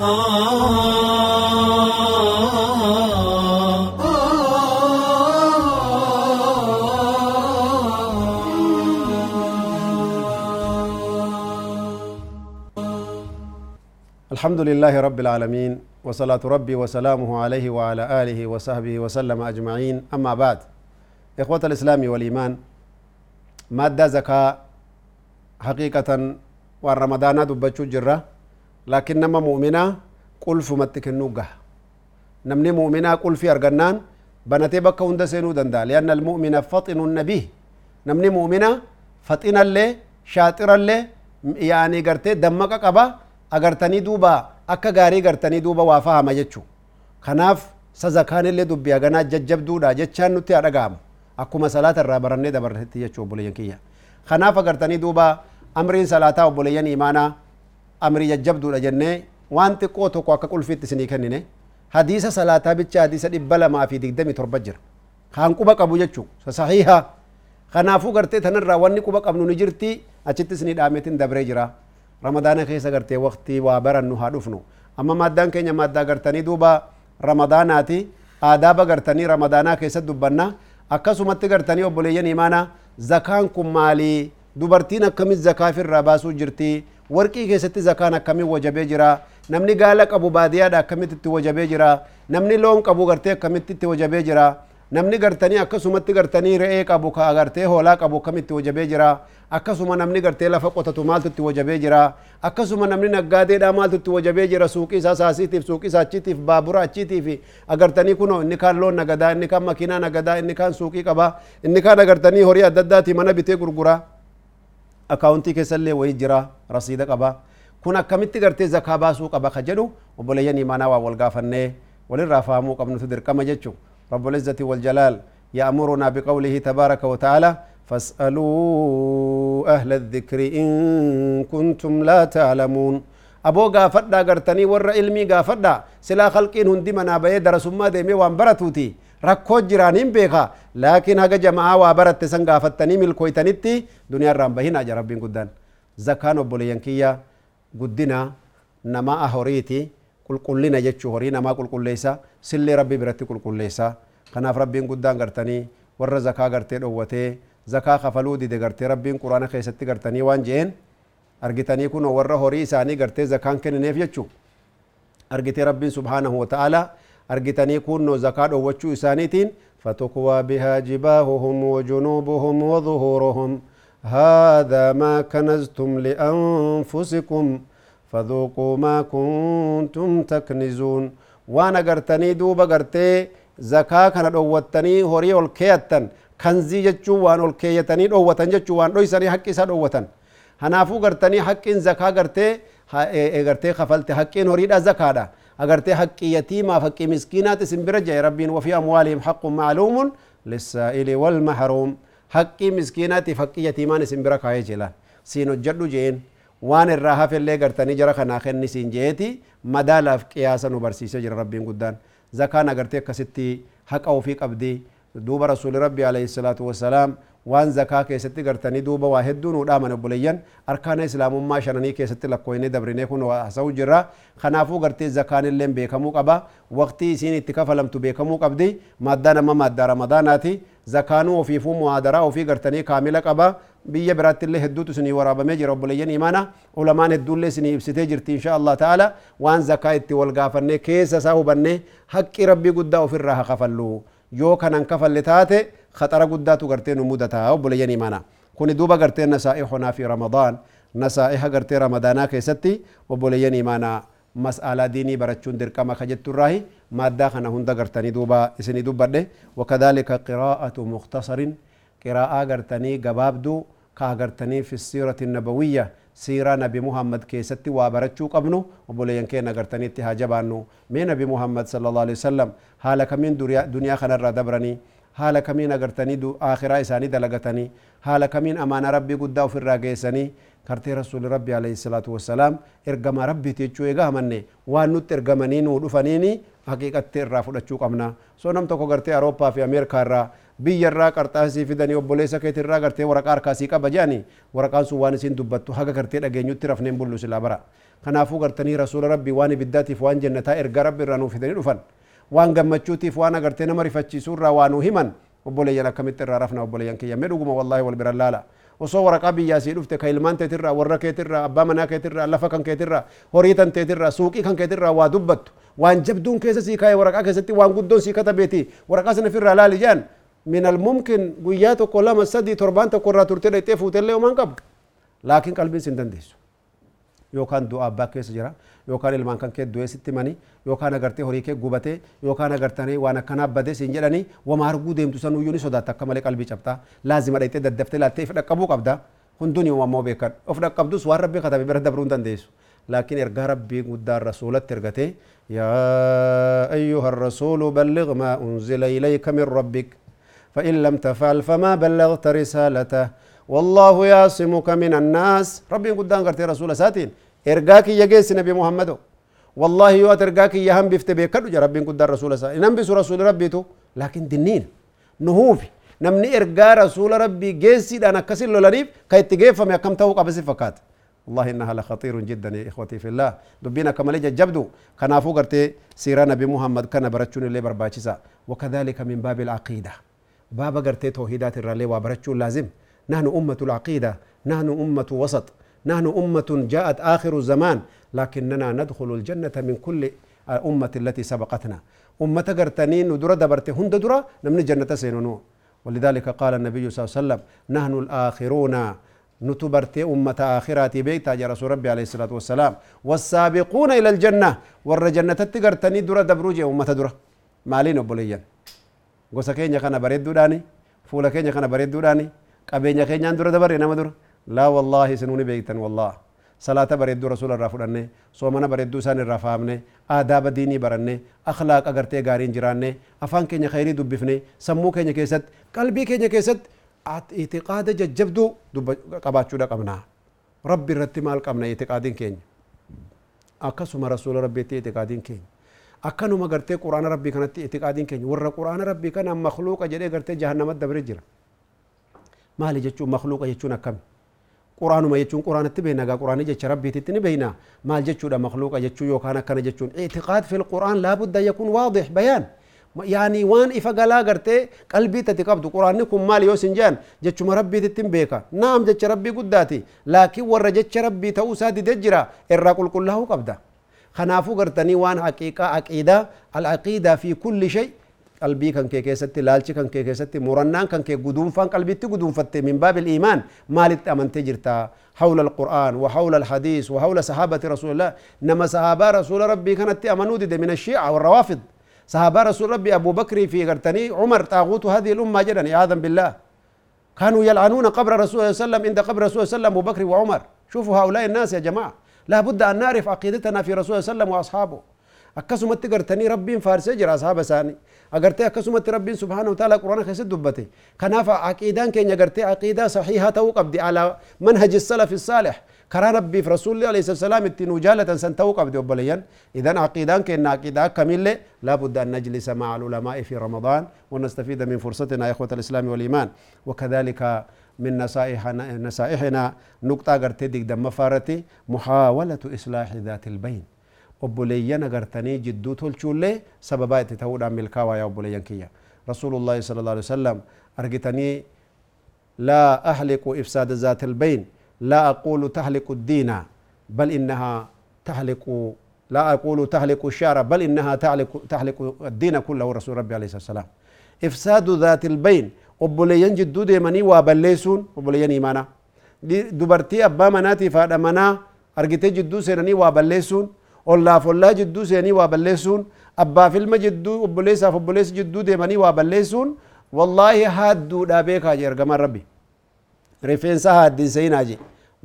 الحمد لله رب العالمين وصلاة ربي وسلامه عليه وعلى آله وصحبه وسلم أجمعين. أما بعد إخوة الإسلام والإيمان مادة زكاة حقيقة والرمضان دبتشو جرة. قل فمتك النوغة نمني مؤمنة قل في أرغنان بنتي بك هند سينو دندا لأن المؤمن فطن النبي نمني مؤمنة فطن اللي شاطر اللي يعني قرتي دمك قبا agartanii duuba akka gaarii gartanii duuba waa fahama jechu kanaaf sazakaan illee dubbii haganaa jajjabduudha jechaan nutti haa dhaga'amu akkuma salaata irraa barannee dabarretti jechuu obboleeyyan kiyya kanaaf agartanii duuba amriin salaataa obboleeyyan imaanaa amrii jajjabduudha jennee waan xiqqoo tokko akka qulfiitti isinii kennine hadiisa salaataa bicha hadiisa dhibba lamaa fi digdami torba jira kaan quba qabu jechuu sahiha kanaafuu gartee tanirraa wanni quba qabnu ni jirti achitti isinii dhaameetiin dabree jira ramadaana keessa gartee waqtii waa barannu haa dhufnu amma maaddaan keenya maaddaa gartanii duuba ramadaanaati aadaaba gartanii ramadaanaa keessa dubbanna akkasumatti gartanii obboleeyyan imaana zakaan kun maalii dubartiin akkamit zakaa irraa baasuu jirti warqii keessatti zakaan akkamit wajabee jira namni gaala qabu baadiyaadha akkamitti itti wajabee jira namni loon qabu gartee akkamitti itti wajabee jira namni gartanii akkasumatti gartanii re'ee qabu ka agartee hoolaa qabu akkamitti wajabee jira akkasuma namni gartee lafa qotatu maaltu itti wajabee jira akkasuma namni naggaadeedha maaltu itti wajabee jira suuqii isaa saasiitiif suuqii isaa achiitiif baabura achiitiif agartanii kuno inni kaan loon nagadaa inni kaan makiinaa nagadaa inni kaan suuqii qaba inni kaan agartanii horii adda addaati mana bitee gurgura akaawuntii keessallee wayii jira rasiida qaba kun akkamitti gartee zakaa baasuu qaba ka jedhu obboleeyyan imaanaa waa wal gaafannee walirraa fahamuu qabnutu dirqama jechuu رب العزة والجلال يأمرنا بقوله تبارك وتعالى فاسألوا أهل الذكر إن كنتم لا تعلمون أبو غافدا غرتني ور علمي غافدا سلا خلقين هندي منا بيه درسما ديمي وان برتوتي ركو جرانين بيخا لكن هجا جماعة وابرت سن غافتني ملكويتنيتي دنيا رام بهنا أجا ربين قدان زكان وبوليان كيا قدنا نما أهوريتي qulqullina jechuu horii namaa qulqulleessa sillee rabbii biratti qulqulleessa kanaaf rabbiin guddaan gartanii warra zakaa gartee dhowwatee zakaa kafaluu dide gartee rabbiin quraana keessatti gartanii waan jeen argitanii kun warra horii isaanii gartee zakaan kennineef jechuu argitee rabbiin subhaanahu wa ta'ala argitanii kunno zakaa dhowwachuu isaaniitiin فتكوى بها جباههم وجنوبهم وظهورهم هذا ما كنزتم لأنفسكم فذوقوا ما كنتم تكنزون وأنا قرتني دوبا قرتي زكاة كان دوتني هوري الكيتن كنزي جتشو وان الكيتني دوتن جتشو وان دويسني حق إسا دوتن هنافو قرتني حق زكاة قرتي قرتي خفلت حقين هوريدا زكاة أغرتي حق يتيم حق مسكينات سنبرجة ربين وفي أموالهم حق معلوم للسائل والمحروم. حق مسكينات حق يتيمان سنبرك. هاي جلا سينو جدو جين. وان الراحة في اللي غرتا نجرا خناخن نسين جيتي. مدالا في قياسا نبرسيسة جر ربين قدان زكاة أغرتي كستي حق أو فيك أبدي. دوب رسول ربي عليه الصلاة والسلام. Waan zakaa keessatti gartanii duuba waa hedduu nu dhaaman obboleeyyan arkaana islaamummaa shananii keessatti lakkooyne dabrinee kun hasa'u jirra kanaafuu gartee zakaan illee beekamuu qaba waqtii isiin itti kafalamtu beekamuu qabdi maddaa nama maddaa ramadaanaati zakaanuu ofiifuu muhaadaraa ofii gartanii kaamila qaba biyya biraatti illee hedduutu isinii waraabamee jira obboleeyyan imaana ulamaan hedduullee isinii ibsitee jirti insha allah ta'ala waan zakaa itti wal gaafannee keessa isaa hubannee haqqi rabbii guddaa ofirraa haa kafallu yoo kanan kafalle taate خطر قداتو غرتين مدتا وبليني مانا كوني دوبا غرتين نسائحنا في رمضان. نسائح غرتي رمضانا كيستي. وبليني مانا مسألة ديني برچون درقما خجت الراهي. مادة خنا هند غرتني دوبا. إسني دوبا وكذلك قراءة مختصر. قراءة غرتني قبابدو. كاغرتني في السيرة النبوية. سيرة نبي محمد كيستي وابرچو قبنو. وبولين كينا غرتني اتهاجبانو. مي نبي محمد صلى الله عليه وسلم؟ حالك من دنيا خنا دبرني haala kamiin agartanii akhiraa isaanii dalagatanii haala kamiin amaana rabbii guddaa ofirraa geessanii kartee rasuuli rabbi alayhi salaatu wassalaam ergama rabbiiti jechuu egaa amanne waan nutti ergamanii nuu dhufaniini haqiiqatti irraa fudhachuu qabna so nam tokko gartee awurooppaa fi ameerikaa irraa biyyarraa qarxaasii fidanii obboleessa keetirraa gartee waraqaa harkaasii qaba jedhanii waraqaan sun waan isin dubbattu haga gartee dhageenyutti rafneen bullu silaa bara kanaafuu gartanii rasuula rabbii waan ibiddaatiif waan jannataa erga rabbi irraa nuuf fidanii dhufan waan gammachuutiif waan agartee nama rifachiisuu irraa waa nu himan obboleeyyan akkamitti irraa rafna obboleeyyan kiyya mee dhuguma wallaahi wal biran laala osoo waraqaa biyyaasii dhufte ka ilmaan teetirraa warra keetirraa abbaa manaa keetirraa lafa kan keetirraa horii tan teetirraa suuqii kan keetirraa waa dubbattu waan jabduun keessa sii kaa'e waraqaa keessatti waan guddoon sii katabeeti waraqaa sana ofirraa laali guyyaa tokko lama sadii torbaan tokko irraa turtee dhaqxee fuutellee homaan qabu laakiin qalbiin sin dandeessu yookaan du'a abbaa keessa jira yookaan ilmaan kan kee du'ee sitti mani yookaan agartee horii kee gubatee yookaan agartanii waan akkanaa badee siin jedhanii wama arguu deemtu sanuyyuu ni sodaatta akka malee qalbii cabxaa laazima dhaqxee daddaftee laattee if dhaqqabuu qabda hunduni ammoo beekan of dhaqqabdus waan rabbii katabe bira dabruu hin dandeessu لكن إرجع ربي قدار رسولة ترجته يا أيها الرسول بلغ ما أنزل إليك من ربك فإن لم تفعل فما بلغت رسالته والله يعصمك من الناس. ربي قدام قرتي رسول ساتين. إرجاك يجيس نبي محمد. والله يو أترجاك يهم بفت بيكدو. يا ربي قدام رسول ساتين. نبي رسول ربي تو. لكن دنين. نهوفي. نمني إرجع رسول ربي جيسي أنا كسر لولانيف كي تجيف فما كم توقع بس فكات. والله إنها لخطير جدا يا إخوتي في الله. دبينا كما لجا جبدو كنافو قرتي سيرا نبي محمد. كان برچون اللي برباچسا وكذلك من باب العقيدة. باب قرتي توحيدات الرالي وبرچون لازم. نحن أمة العقيدة نحن أمة وسط نحن أمة جاءت آخر الزمان لكننا ندخل الجنة من كل أمة التي سبقتنا. أمة قرتنين ندرة دبرت هند درة نمن جنة سينونو ولذلك قال النبي صلى الله عليه وسلم نحن الآخرون نتبرت أمة آخرات بيتا يا رسول ربي عليه الصلاة والسلام. والسابقون إلى الجنة ور جنة تقرتني درة دبروجي أمة درة. مالين أبوليا gosa keenya kana bareedduudhaani fuula keenya kana bareedduudhaani qabeenya keenyaan dura dabarre nama dura laa wallaahi isinuni beektan wallah salaata bareedduu rasuula irraa fudhanne soomana bareedduu isaan irraa fahamne aadaaba diinii baranne akhlaaqa gartee gaariin jiraanne afaan keenya khayrii dubbifne sammuu keenya keessatti qalbii keenya keessatti itiqaada jajjabduu qabaachuudha qabna rabbi irratti maal qabna itiqaadiin keenya akkasuma rasuula rabbiitti itiqaadiin keenya akkanuma gartee quraana rabbii kanatti itiqaadiin keenya warra quraana rabbii kana makluuqa jedhee gartee jahannamat dabre jira maali jechuun makluuqa jechuun akkami quraanuma jechuun quraanatti beekna gaa quraanii jecha rabbiititti ni beekna maal jechuudha makluuqa jechuu yookaan akkana jechuun itiqaad fil quraan laabudda yakun waadix bayaan yaani waan ifa galaa gartee qalbii tati qabdu quraanni kun maal yoo sin jedhan jechuma rabbiitittin beeka naam jecha rabbii guddaati laakiin warra jecha rabbii ta'uu isaa dide jira irraa qulqullaa'uu qabda kanaafuu gartanii waan haqiiqaa aqiidaa alcaqiidaa fi kulli shay qalbii kan kee keessatti laalchi kan kee keessatti murannaan kan kee guduunfaan qalbitti guduunfatte min baabil iimaan maalitti amantee jirta حول القرآن وحول الحديث وحول صحابة رسول الله نما صحابة رسول ربي كانت أمنوا من الشيعة والروافض صحابة رسول ربي أبو بكر في قرتني عمر طاغوت هذه الأمة جدا عياذا بالله كانوا يلعنون قبر رسول الله صلى الله عليه وسلم عند قبر رسول الله صلى الله عليه وسلم أبو بكر وعمر شوفوا هؤلاء الناس يا جماعة لا بد أن نعرف عقيدتنا في رسول الله صلى الله عليه وسلم وأصحابه akkasumatti gartanii rabbiin faarsee jira ashaaba isaanii agartee akkasumatti rabbiin subhaanahu ta'ala quraana keessatti dubbate kanaaf aqiidaan keenya gartee aqiidaa saxiihaa ta'uu qabdi alaa manhaji salafi saalih karaa rabbiif rasuulli alayhi salaam itti nu jaalatan san ta'uu qabdi obboleeyyan idan aqiidaan keenya aqiidaa akkamillee أن نجلس مع العلماء في رمضان ونستفيد من فرصتنا يا إخوة الإسلام والإيمان وكذلك من نصائحنا نصائحنا نقطة قرتي دم فارتي محاولة إصلاح ذات البين obboleeyyan agartanii jidduu tolchuullee sababaa itti ta'uudhaan milkaawaa yaa obboleeyyan kiyya rasuulullaahi sala allahu alaihi wasallam argitanii laa ahliqu ifsaada zaati albayn laa aquulu tahliqu الدين بل إنها تحلق لا أقول تهلك الشعر بل إنها تهلك تهلك الدين كله رسول ربي عليه الصلاة والسلام إفساد ذات البين deemanii waa balleessuun obboleeyyan imaanaa dubartii abbaa manaatii faadha manaa argitee jidduu seenanii waa balleessuun ollaaf ollaa jidduu seenii waa balleessuun abbaaf ilma jidduu obboleessaaf obboleessi jidduu deemanii waa balleessuun wallaahi haadduudha beekaa je ergamaan rabbi rifeensa haaddinsayinaa je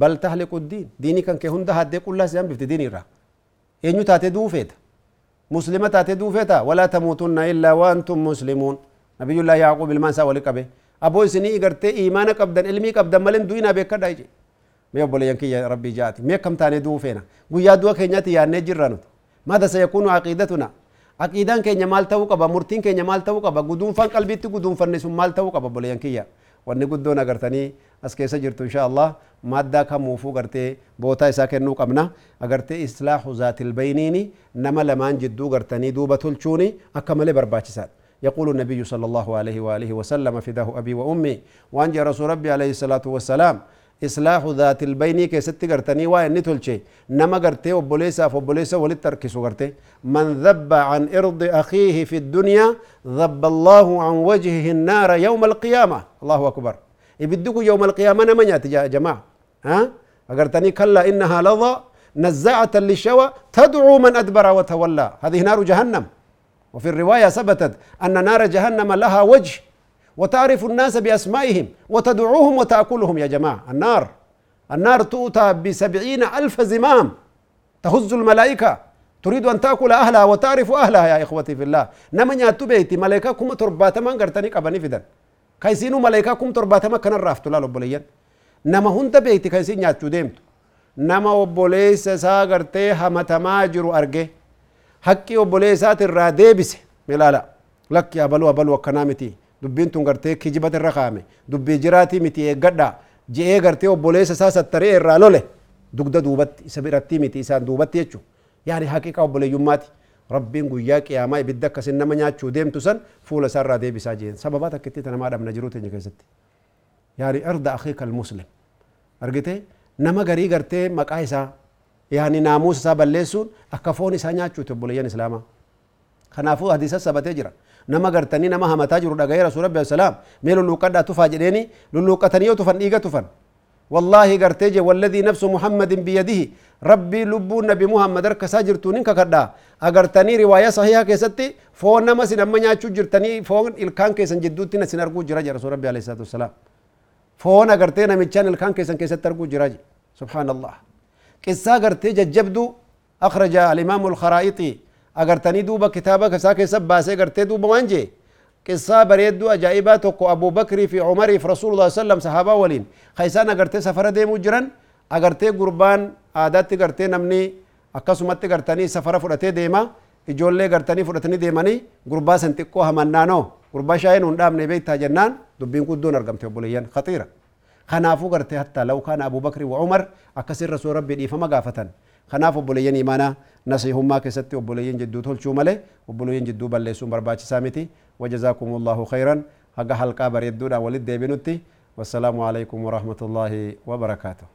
bal tahliqu diin diinii kan kee hunda haaddee qullaa siyan bifti diin irraa eenyu taate duufeeta muslima taate duufeeta walaa tamuutunna illaa waantum muslimuun nabiyullaa yaaquub ilmaan isaa wali qabe aboo isinii igartee iimaana qabdan ilmii qabdan malen du'inaa beekadhaa je مي أبو ليانك يا ربي جاتي. مي كم تاني دو فينا. قيادة دو كينيا تي يا نجر رانو ماذا سيكون عقيدتنا؟ عقيدة كينيا مال تاو كبا مرتين كينيا مال تاو كبا قدوم فان قلبي تي قدوم فان نسوم مال تاو كبا بلي يانك يا. وني قدونا قرتني أسكيسة جرت إن شاء الله. مادة كم موفو قرتي بوتا إساك النو كمنا قرتي إصلاح ذات البينيني نما لمان جدو قرتني دوبة تلچوني أكمل برباچسات يقول النبي صلى الله عليه وآله وسلم فداه أبي وأمي وأنجى رسول ربي عليه الصلاة والسلام إصلاح ذات البين كي ست قرتني وين نتولشي. نما قرتي وبوليسا فبوليسا ولد تركسو قرتي. من ذب عن إرض أخيه في الدنيا ذب الله عن وجهه النار يوم القيامة. الله أكبر. يبدكوا يوم القيامة نما يا جماعة. ها؟ أقرتني كلا إنها لظى نزاعة للشوى تدعو من أدبر وتولى. هذه نار جهنم. وفي الرواية ثبتت أن نار جهنم لها وجه وتعرف الناس بأسمائهم وتدعوهم وتأكلهم يا جماعة. النار. النار تؤتى بسبعين ألف زمام. تهز الملائكة. تريد أن تأكل أهلها وتعرف أهلها يا إخوتي في الله. نما نياتو بيتي ملائكة كم ترباتما قرتني قبني فدن. كيسينو ملائكة كم ترباتما كان الرافت لا لبوليا نما هنت بيتي كيسين نياتو ديمتو نما وبوليس سا قرتي همتما جرو أرجي. حقي وبوليسات الراديبس. ملالا. لك يا بلو بلو كنامتي. Irra kaame dubbii jiraatii miti eeggadha je'ee gartee obboleessa isaa sattaree irraa lole dugda duubatti isa biratti miti isaan duubatti jechu yaani haqiqa obboleeyyummaati rabbiin guyyaa qiyaamaa ibidda akkasin nama nyaachuu deemtu san fuula isaa irraa deebisaa jeen sababaa takkitti namaa dhabna jiruu teenya keessatti yaani arda akhiika almuslim argite nama garii gartee maqaa isaa yaani naamuusa isaa balleessuun akka foon isaa nyaachuuti obboleeyyan islaamaa kanaafuu hadiisa sabatee jira nama gartanii nama hamataa jiru dhaga'ee rasuul rabbi salaam mee lulluuqqadhaa tufaa jedheeni lulluuqqatanii yoo tufan dhiiga tufan. والله قرتي والذي نفس محمد بيده ربي لبو نبي محمد ركسا جرتونين ككدا اغرتني روايه صحيحه كيستي فون نما سن اما نياچو جرتني فون الكان كيسن جدوتي نسن ارغو جرا رسول ربي عليه الصلاه والسلام فون اغرتي نمچان الكان كيسن كيست ارغو جرا سبحان الله قصه غرتي ججبدو اخرج الامام الخرائطي agartanii duuba kitaaba isaa keessa baasee gartee duuba waan jee qissaa bareedduu ajaa'ibaa tokko abuu bakrii fi umariif rasuulullah sallam sahaabaa waliin kaisaan agartee safara deemuu jiran agartee gurbaan aadaatti gartee namni akkasumatti gartanii safara fudhatee deema ijoollee gartanii fudhatanii deemanii gurbaa san xiqqoo hamannaanoo gurbaa shaayeen hun dhaabne beektaa jennaan dubbiin guddoon argamte obboleeyyan khatiira kanaafuu gartee hattaa lau kaana abuu bakrii wa umar akkasin rasuul rabbii dhiifama gaafatan kanaaf obboleeyyan imaanaa nasiihummaa keessatti obboleeyyan jidduu tolchuu malee obboleeyyan jidduu balleessuun barbaachisaa miti وجزاكم الله خيرا هقا حلقة بريدونا ولد ديبنوتي والسلام عليكم ورحمة الله وبركاته